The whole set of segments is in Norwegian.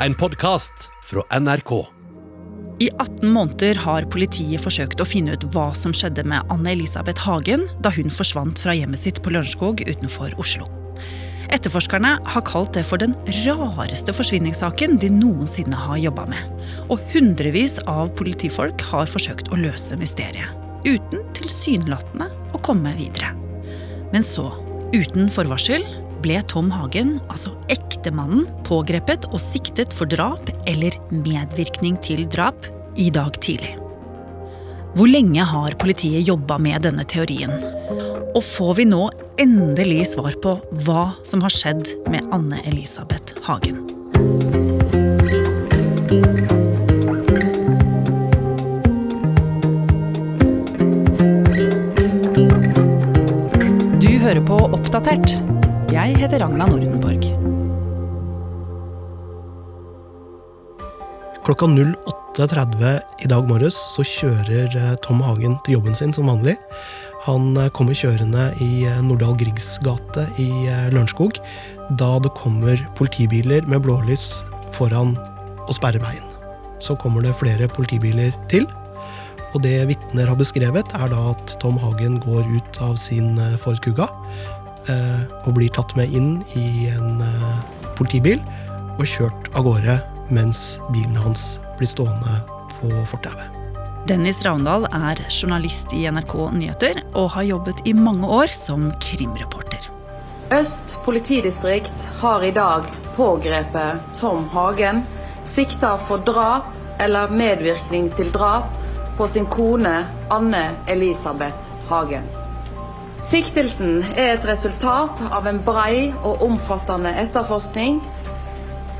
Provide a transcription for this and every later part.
En podkast fra NRK. I 18 måneder har politiet forsøkt å finne ut hva som skjedde med Anne Elisabeth Hagen da hun forsvant fra hjemmet sitt på Lørenskog utenfor Oslo. Etterforskerne har kalt det for den rareste forsvinningssaken de noensinne har jobba med. Og hundrevis av politifolk har forsøkt å løse mysteriet. Uten tilsynelatende å komme videre. Men så, uten forvarsel, ble Tom Hagen, altså ektemannen, pågrepet og siktet for drap eller medvirkning til drap i dag tidlig. Hvor lenge har politiet jobba med denne teorien? Og får vi nå endelig svar på hva som har skjedd med Anne Elisabeth Hagen? Du hører på Oppdatert. Jeg heter Ragna Nordenborg. Klokka 08.30 i dag morges så kjører eh, Tom Hagen til jobben sin som vanlig. Han eh, kommer kjørende i eh, Nordahl Griegs gate i Lørenskog da det kommer politibiler med blålys foran og sperrer veien. Så kommer det flere politibiler til. Og det vitner har beskrevet, er da at Tom Hagen går ut av sin Ford Kuga og blir tatt med inn i en eh, politibil og kjørt av gårde mens bilen hans blir stående på fortauet. Dennis Ravndal er journalist i NRK Nyheter og har jobbet i mange år som krimreporter. Øst politidistrikt har i dag pågrepet Tom Hagen, sikta for drap eller medvirkning til drap på sin kone Anne Elisabeth Hagen. Siktelsen er et resultat av en brei og omfattende etterforskning,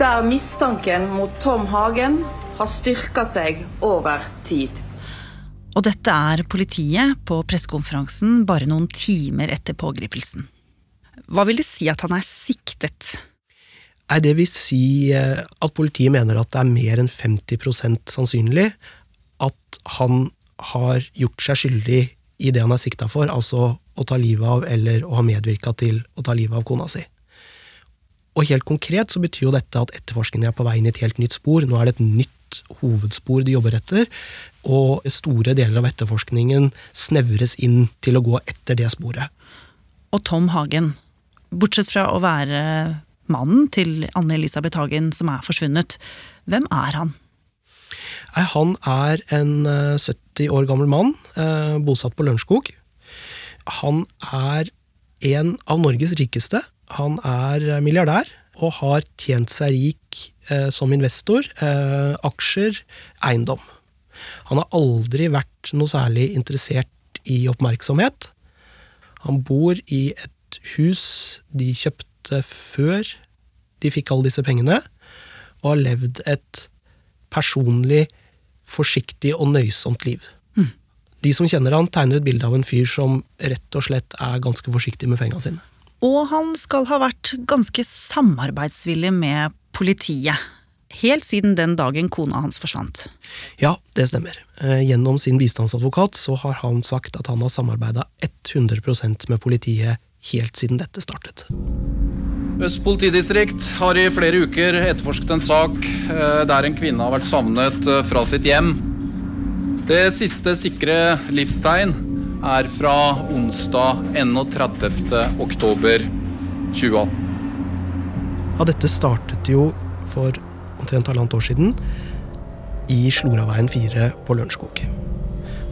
der mistanken mot Tom Hagen har styrka seg over tid. Og dette er politiet på pressekonferansen bare noen timer etter pågripelsen. Hva vil det si at han er siktet? Nei, Det vil si eh, at politiet mener at det er mer enn 50% sannsynlig at han har gjort seg skyldig i det han er sikta for, altså å ta livet av eller å ha medvirka til å ta livet av kona si. Og helt konkret så betyr jo dette at etterforskningen er på vei inn i et helt nytt spor. Nå er det et nytt hovedspor de jobber etter, og store deler av etterforskningen snevres inn til å gå etter det sporet. Og Tom Hagen, bortsett fra å være mannen til Anne Elisabeth Hagen som er forsvunnet, hvem er han? Han er en eh, 70 år gammel mann, eh, bosatt på Lørenskog. Han er en av Norges rikeste. Han er eh, milliardær og har tjent seg rik eh, som investor, eh, aksjer, eiendom. Han har aldri vært noe særlig interessert i oppmerksomhet. Han bor i et hus de kjøpte før de fikk alle disse pengene, og har levd et personlig, forsiktig og nøysomt liv. De som kjenner han, tegner et bilde av en fyr som rett og slett er ganske forsiktig med penga sine. Og han skal ha vært ganske samarbeidsvillig med politiet. Helt siden den dagen kona hans forsvant. Ja, det stemmer. Eh, Gjennom sin bistandsadvokat så har han sagt at han har samarbeida 100% med politiet helt siden dette startet. Øst politidistrikt har i flere uker etterforsket en sak eh, der en kvinne har vært savnet eh, fra sitt hjem. Det siste sikre livstegn er fra onsdag 31. oktober 2018. Ja, dette startet jo for omtrent halvannet år siden i Sloraveien 4 på Lørenskog.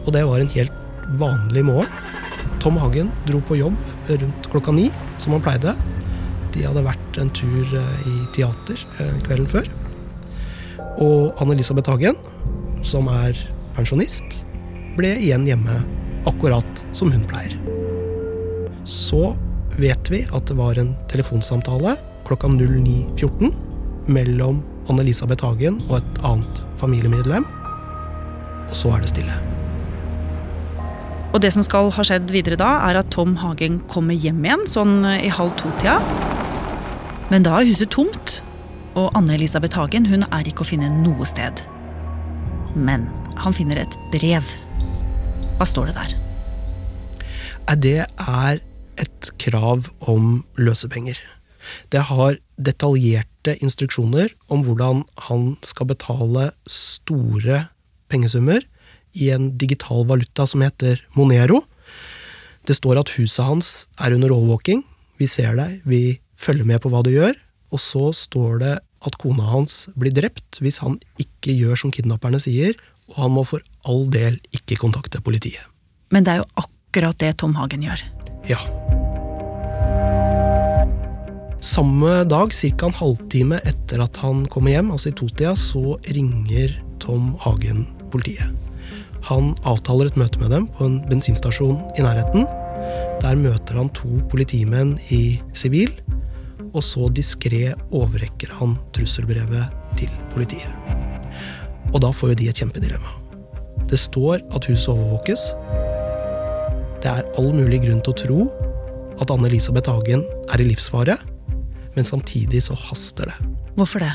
Og det var en helt vanlig morgen. Tom Hagen dro på jobb rundt klokka ni, som han pleide. De hadde vært en tur eh, i teater eh, kvelden før. Og Anne-Elisabeth Hagen, som er pensjonist, ble igjen hjemme akkurat som hun pleier. Så vet vi at det var en telefonsamtale klokka 09.14 mellom Anne-Elisabeth Hagen og et annet familiemedlem. Og så er det stille. Og det som skal ha skjedd videre da, er at Tom Hagen kommer hjem igjen sånn i halv to-tida. Men da er huset tomt, og Anne Elisabeth Hagen hun er ikke å finne noe sted. Men han finner et brev. Hva står det der? Det er et krav om løsepenger. Det har detaljerte instruksjoner om hvordan han skal betale store pengesummer i en digital valuta som heter Monero. Det står at huset hans er under overvåking. Vi ser deg, vi følger med på hva du gjør. Og så står det at kona hans blir drept hvis han ikke gjør som kidnapperne sier, og han må for all del ikke kontakte politiet. Men det er jo akkurat det Tom Hagen gjør. Ja. Samme dag, ca. en halvtime etter at han kommer hjem, altså i totida, så ringer Tom Hagen politiet. Han avtaler et møte med dem på en bensinstasjon i nærheten. Der møter han to politimenn i sivil, og så diskré overrekker han trusselbrevet til politiet. Og da får jo de et kjempedilemma. Det står at huset overvåkes. Det er all mulig grunn til å tro at Anne-Elisabeth Hagen er i livsfare, men samtidig så haster det. Hvorfor det?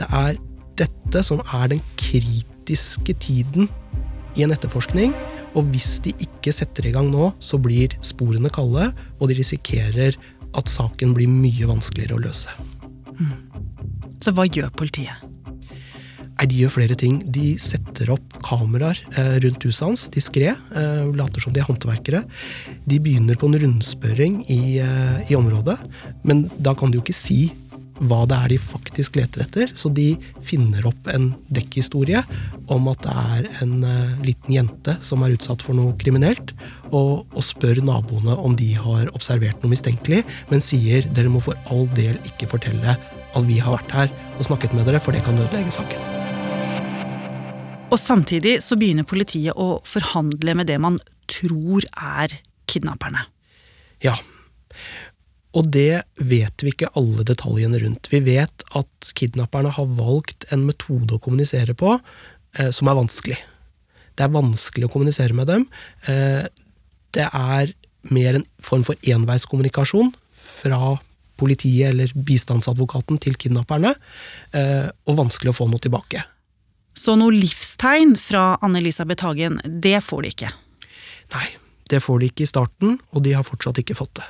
Det er dette som er den kritiske tiden i en etterforskning. Og hvis de ikke setter i gang nå, så blir sporene kalde, og de risikerer at saken blir mye vanskeligere å løse. Så hva gjør politiet? Nei, De gjør flere ting. De setter opp kameraer eh, rundt huset hans, diskré. Eh, later som de er håndverkere. De begynner på en rundspørring i, eh, i området, men da kan de jo ikke si hva det er de faktisk leter etter, så de finner opp en dekkhistorie om at det er en eh, liten jente som er utsatt for noe kriminelt, og, og spør naboene om de har observert noe mistenkelig, men sier dere må for all del ikke fortelle at vi har vært her og snakket med dere, for det kan ødelegge saken. Og samtidig så begynner politiet å forhandle med det man tror er kidnapperne. Ja. Og det vet vi ikke alle detaljene rundt. Vi vet at kidnapperne har valgt en metode å kommunisere på eh, som er vanskelig. Det er vanskelig å kommunisere med dem. Eh, det er mer en form for enveiskommunikasjon fra politiet eller bistandsadvokaten til kidnapperne, eh, og vanskelig å få noe tilbake. Så noe livstegn fra Anne-Elisabeth Hagen, det får de ikke. Nei, det får de ikke i starten, og de har fortsatt ikke fått det.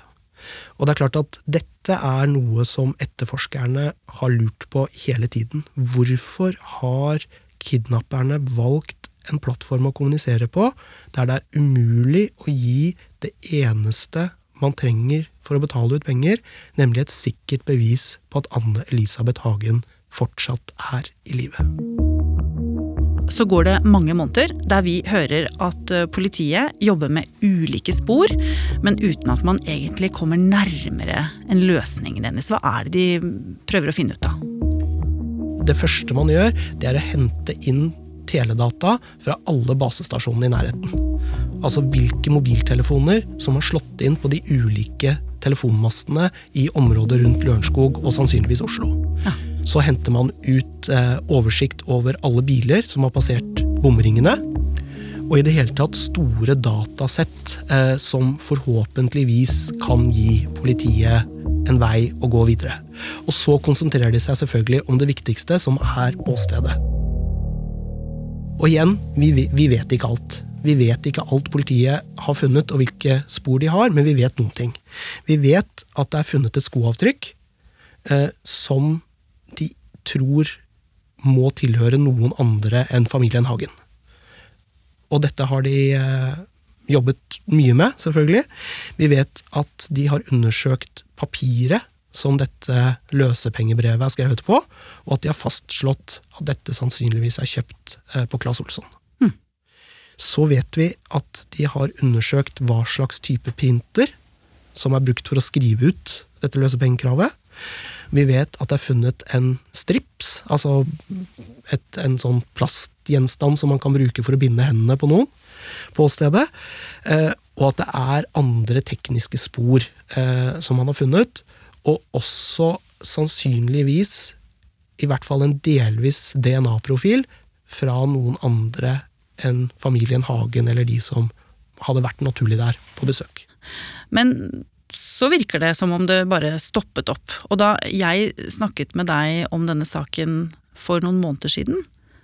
Og det er klart at dette er noe som etterforskerne har lurt på hele tiden. Hvorfor har kidnapperne valgt en plattform å kommunisere på der det er umulig å gi det eneste man trenger for å betale ut penger, nemlig et sikkert bevis på at Anne Elisabeth Hagen fortsatt er i live? Så går det mange måneder der vi hører at eh, politiet jobber med ulike spor, men uten at man egentlig kommer nærmere en løsning, Dennis. Hva er det de prøver å finne ut av? Det første man gjør, det er å hente inn teledata fra alle basestasjonene i nærheten. Altså hvilke mobiltelefoner som har slått inn på de ulike telefonmastene i området rundt Lørenskog og sannsynligvis Oslo. Ja så henter man ut eh, oversikt over alle biler som har passert bomringene. Og i det hele tatt store datasett eh, som forhåpentligvis kan gi politiet en vei å gå videre. Og så konsentrerer de seg selvfølgelig om det viktigste, som er åstedet. Og igjen, vi, vi vet ikke alt. Vi vet ikke alt politiet har funnet, og hvilke spor de har, men vi vet noen ting. Vi vet at det er funnet et skoavtrykk eh, som tror må tilhøre noen andre enn familien Hagen. Og dette har de eh, jobbet mye med, selvfølgelig. Vi vet at de har undersøkt papiret som dette løsepengebrevet er skrevet på, og at de har fastslått at dette sannsynligvis er kjøpt eh, på Claes Olsson. Hmm. Så vet vi at de har undersøkt hva slags type printer som er brukt for å skrive ut dette løsepengekravet. Vi vet at det er funnet en strips, altså et, en sånn plastgjenstand som man kan bruke for å binde hendene på noen på stedet. Eh, og at det er andre tekniske spor eh, som man har funnet. Og også sannsynligvis i hvert fall en delvis DNA-profil fra noen andre enn familien Hagen eller de som hadde vært naturlig der på besøk. Men så virker det som om det bare stoppet opp. Og da jeg snakket med deg om denne saken for noen måneder siden,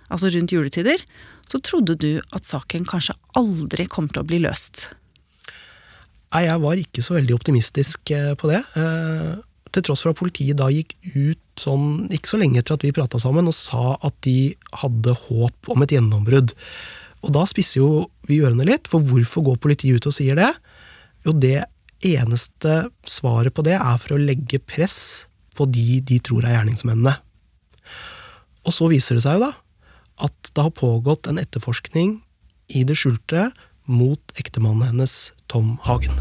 altså rundt juletider, så trodde du at saken kanskje aldri kom til å bli løst. Nei, jeg var ikke så veldig optimistisk eh, på det. Eh, til tross for at politiet da gikk ut sånn ikke så lenge etter at vi prata sammen og sa at de hadde håp om et gjennombrudd. Og da spisser jo vi ørene litt, for hvorfor går politiet ut og sier det? Jo, det eneste svaret på det er for å legge press på de de tror er gjerningsmennene. Og så viser det seg jo da at det har pågått en etterforskning i det skjulte mot ektemannen hennes, Tom Hagen.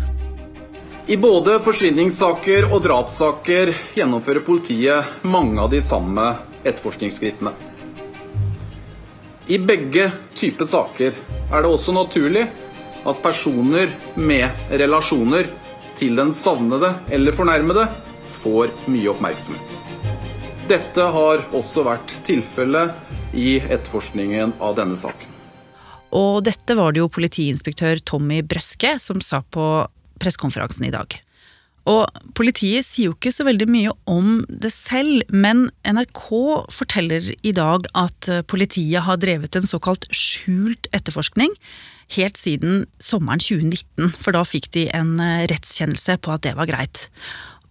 I både forsvinningssaker og drapssaker gjennomfører politiet mange av de samme etterforskningsskrittene. I begge typer saker er det også naturlig at personer med relasjoner til den savnede eller fornærmede får mye oppmerksomhet. Dette har også vært tilfellet i etterforskningen av denne saken. Og dette var det jo politiinspektør Tommy Brøske som sa på pressekonferansen i dag. Og politiet sier jo ikke så veldig mye om det selv, men NRK forteller i dag at politiet har drevet en såkalt skjult etterforskning helt siden sommeren 2019, for da fikk de en rettskjennelse på at det var greit.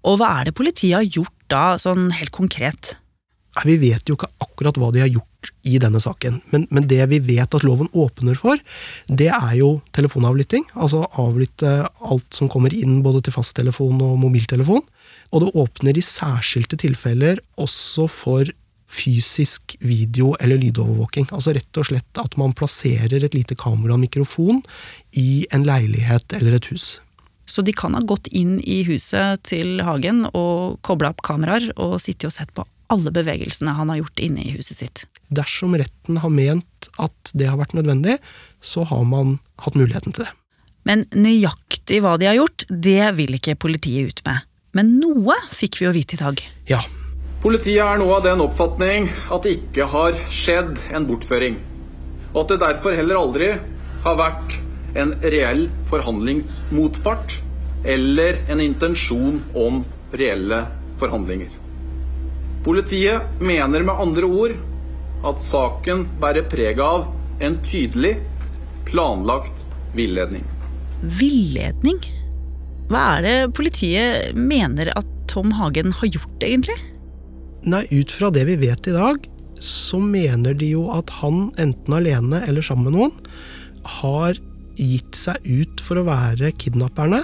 Og hva er det politiet har gjort da, sånn helt konkret? Vi vet jo ikke akkurat hva de har gjort i denne saken, men, men, det vi vet at loven åpner for, det er jo telefonavlytting. Altså avlytte alt som kommer inn både til fasttelefon og mobiltelefon. Og det åpner i særskilte tilfeller også for fysisk video- eller lydovervåking. Altså rett og slett at man plasserer et lite kamera og mikrofon i en leilighet eller et hus. Så de kan ha gått inn i huset til Hagen og kobla opp kameraer og sittet og sett på alle bevegelsene han har gjort inne i huset sitt. Dersom retten har ment at det har vært nødvendig, så har man hatt muligheten til det. Men nøyaktig hva de har gjort, det vil ikke politiet ut med. Men noe fikk vi jo vite i dag. Ja. Politiet er nå av den oppfatning at det ikke har skjedd en bortføring. Og at det derfor heller aldri har vært en reell forhandlingsmotpart eller en intensjon om reelle forhandlinger. Politiet mener med andre ord at saken bærer preg av en tydelig, planlagt villedning. Villedning? Hva er det politiet mener at Tom Hagen har gjort, egentlig? Nei, Ut fra det vi vet i dag, så mener de jo at han, enten alene eller sammen med noen, har gitt seg ut for å være kidnapperne,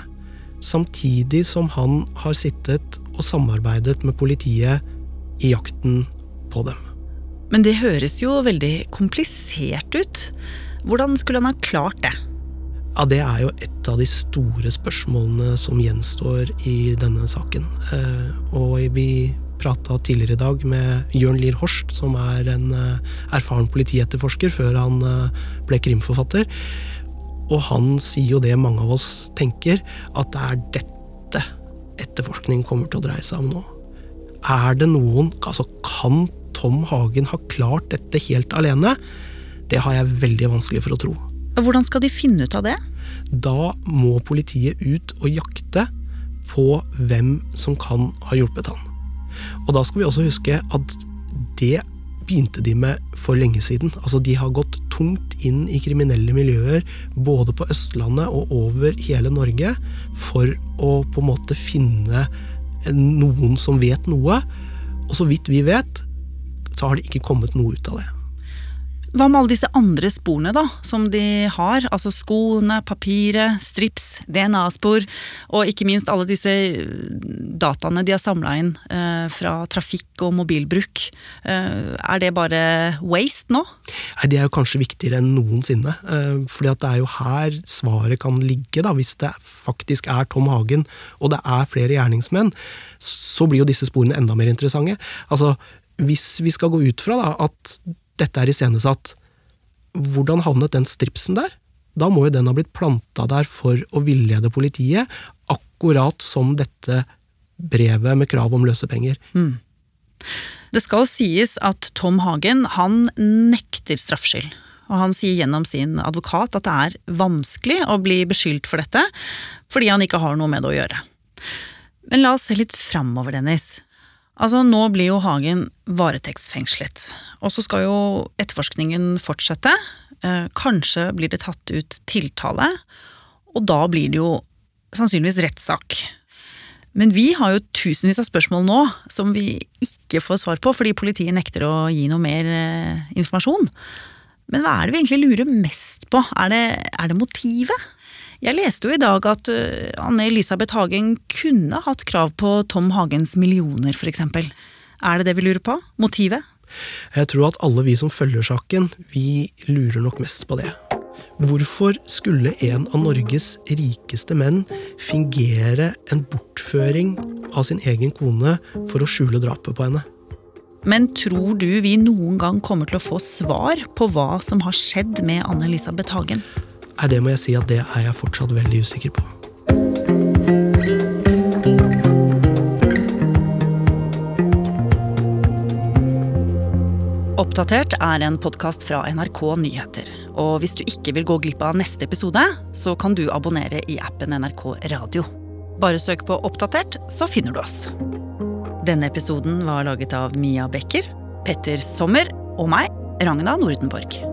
samtidig som han har sittet og samarbeidet med politiet i jakten på dem. Men det høres jo veldig komplisert ut. Hvordan skulle han ha klart det? Ja, Det er jo et av de store spørsmålene som gjenstår i denne saken. Eh, og vi prata tidligere i dag med Jørn Lier Horst, som er en eh, erfaren politietterforsker før han eh, ble krimforfatter. Og han sier jo det mange av oss tenker, at det er dette etterforskning kommer til å dreie seg om nå. Er det noen Altså, kan Tom Hagen ha klart dette helt alene? Det har jeg veldig vanskelig for å tro. Hvordan skal de finne ut av det? Da må politiet ut og jakte på hvem som kan ha hjulpet han. Og da skal vi også huske at det begynte de med for lenge siden. Altså, de har gått tungt inn i kriminelle miljøer både på Østlandet og over hele Norge for å på en måte finne noen som vet noe. Og så vidt vi vet, så har det ikke kommet noe ut av det. Hva med alle disse andre sporene da, som de har? Altså skoene, papiret, strips, DNA-spor, og ikke minst alle disse dataene de har samla inn eh, fra trafikk og mobilbruk. Eh, er det bare waste nå? Nei, Det er jo kanskje viktigere enn noensinne. Eh, fordi det er jo her svaret kan ligge, da, hvis det faktisk er Tom Hagen og det er flere gjerningsmenn. Så blir jo disse sporene enda mer interessante. Altså, hvis vi skal gå ut fra da, at dette er iscenesatt. Hvordan havnet den stripsen der? Da må jo den ha blitt planta der for å villede politiet, akkurat som dette brevet med krav om løsepenger. Mm. Det skal sies at Tom Hagen han nekter straffskyld. Og han sier gjennom sin advokat at det er vanskelig å bli beskyldt for dette, fordi han ikke har noe med det å gjøre. Men la oss se litt framover, Dennis. Altså, Nå blir jo Hagen varetektsfengslet. Og så skal jo etterforskningen fortsette. Eh, kanskje blir det tatt ut tiltale. Og da blir det jo sannsynligvis rettssak. Men vi har jo tusenvis av spørsmål nå som vi ikke får svar på fordi politiet nekter å gi noe mer eh, informasjon. Men hva er det vi egentlig lurer mest på? Er det, er det motivet? Jeg leste jo i dag at uh, Anne Elisabeth Hagen kunne hatt krav på Tom Hagens millioner, f.eks. Er det det vi lurer på? Motivet? Jeg tror at alle vi som følger saken, vi lurer nok mest på det. Hvorfor skulle en av Norges rikeste menn fingere en bortføring av sin egen kone for å skjule drapet på henne? Men tror du vi noen gang kommer til å få svar på hva som har skjedd med Anne Elisabeth Hagen? Nei, Det må jeg si at det er jeg fortsatt veldig usikker på. Oppdatert er en podkast fra NRK Nyheter. Og hvis du ikke vil gå glipp av neste episode, så kan du abonnere i appen NRK Radio. Bare søk på Oppdatert, så finner du oss. Denne episoden var laget av Mia Becker, Petter Sommer og meg, Ragna Nordenborg.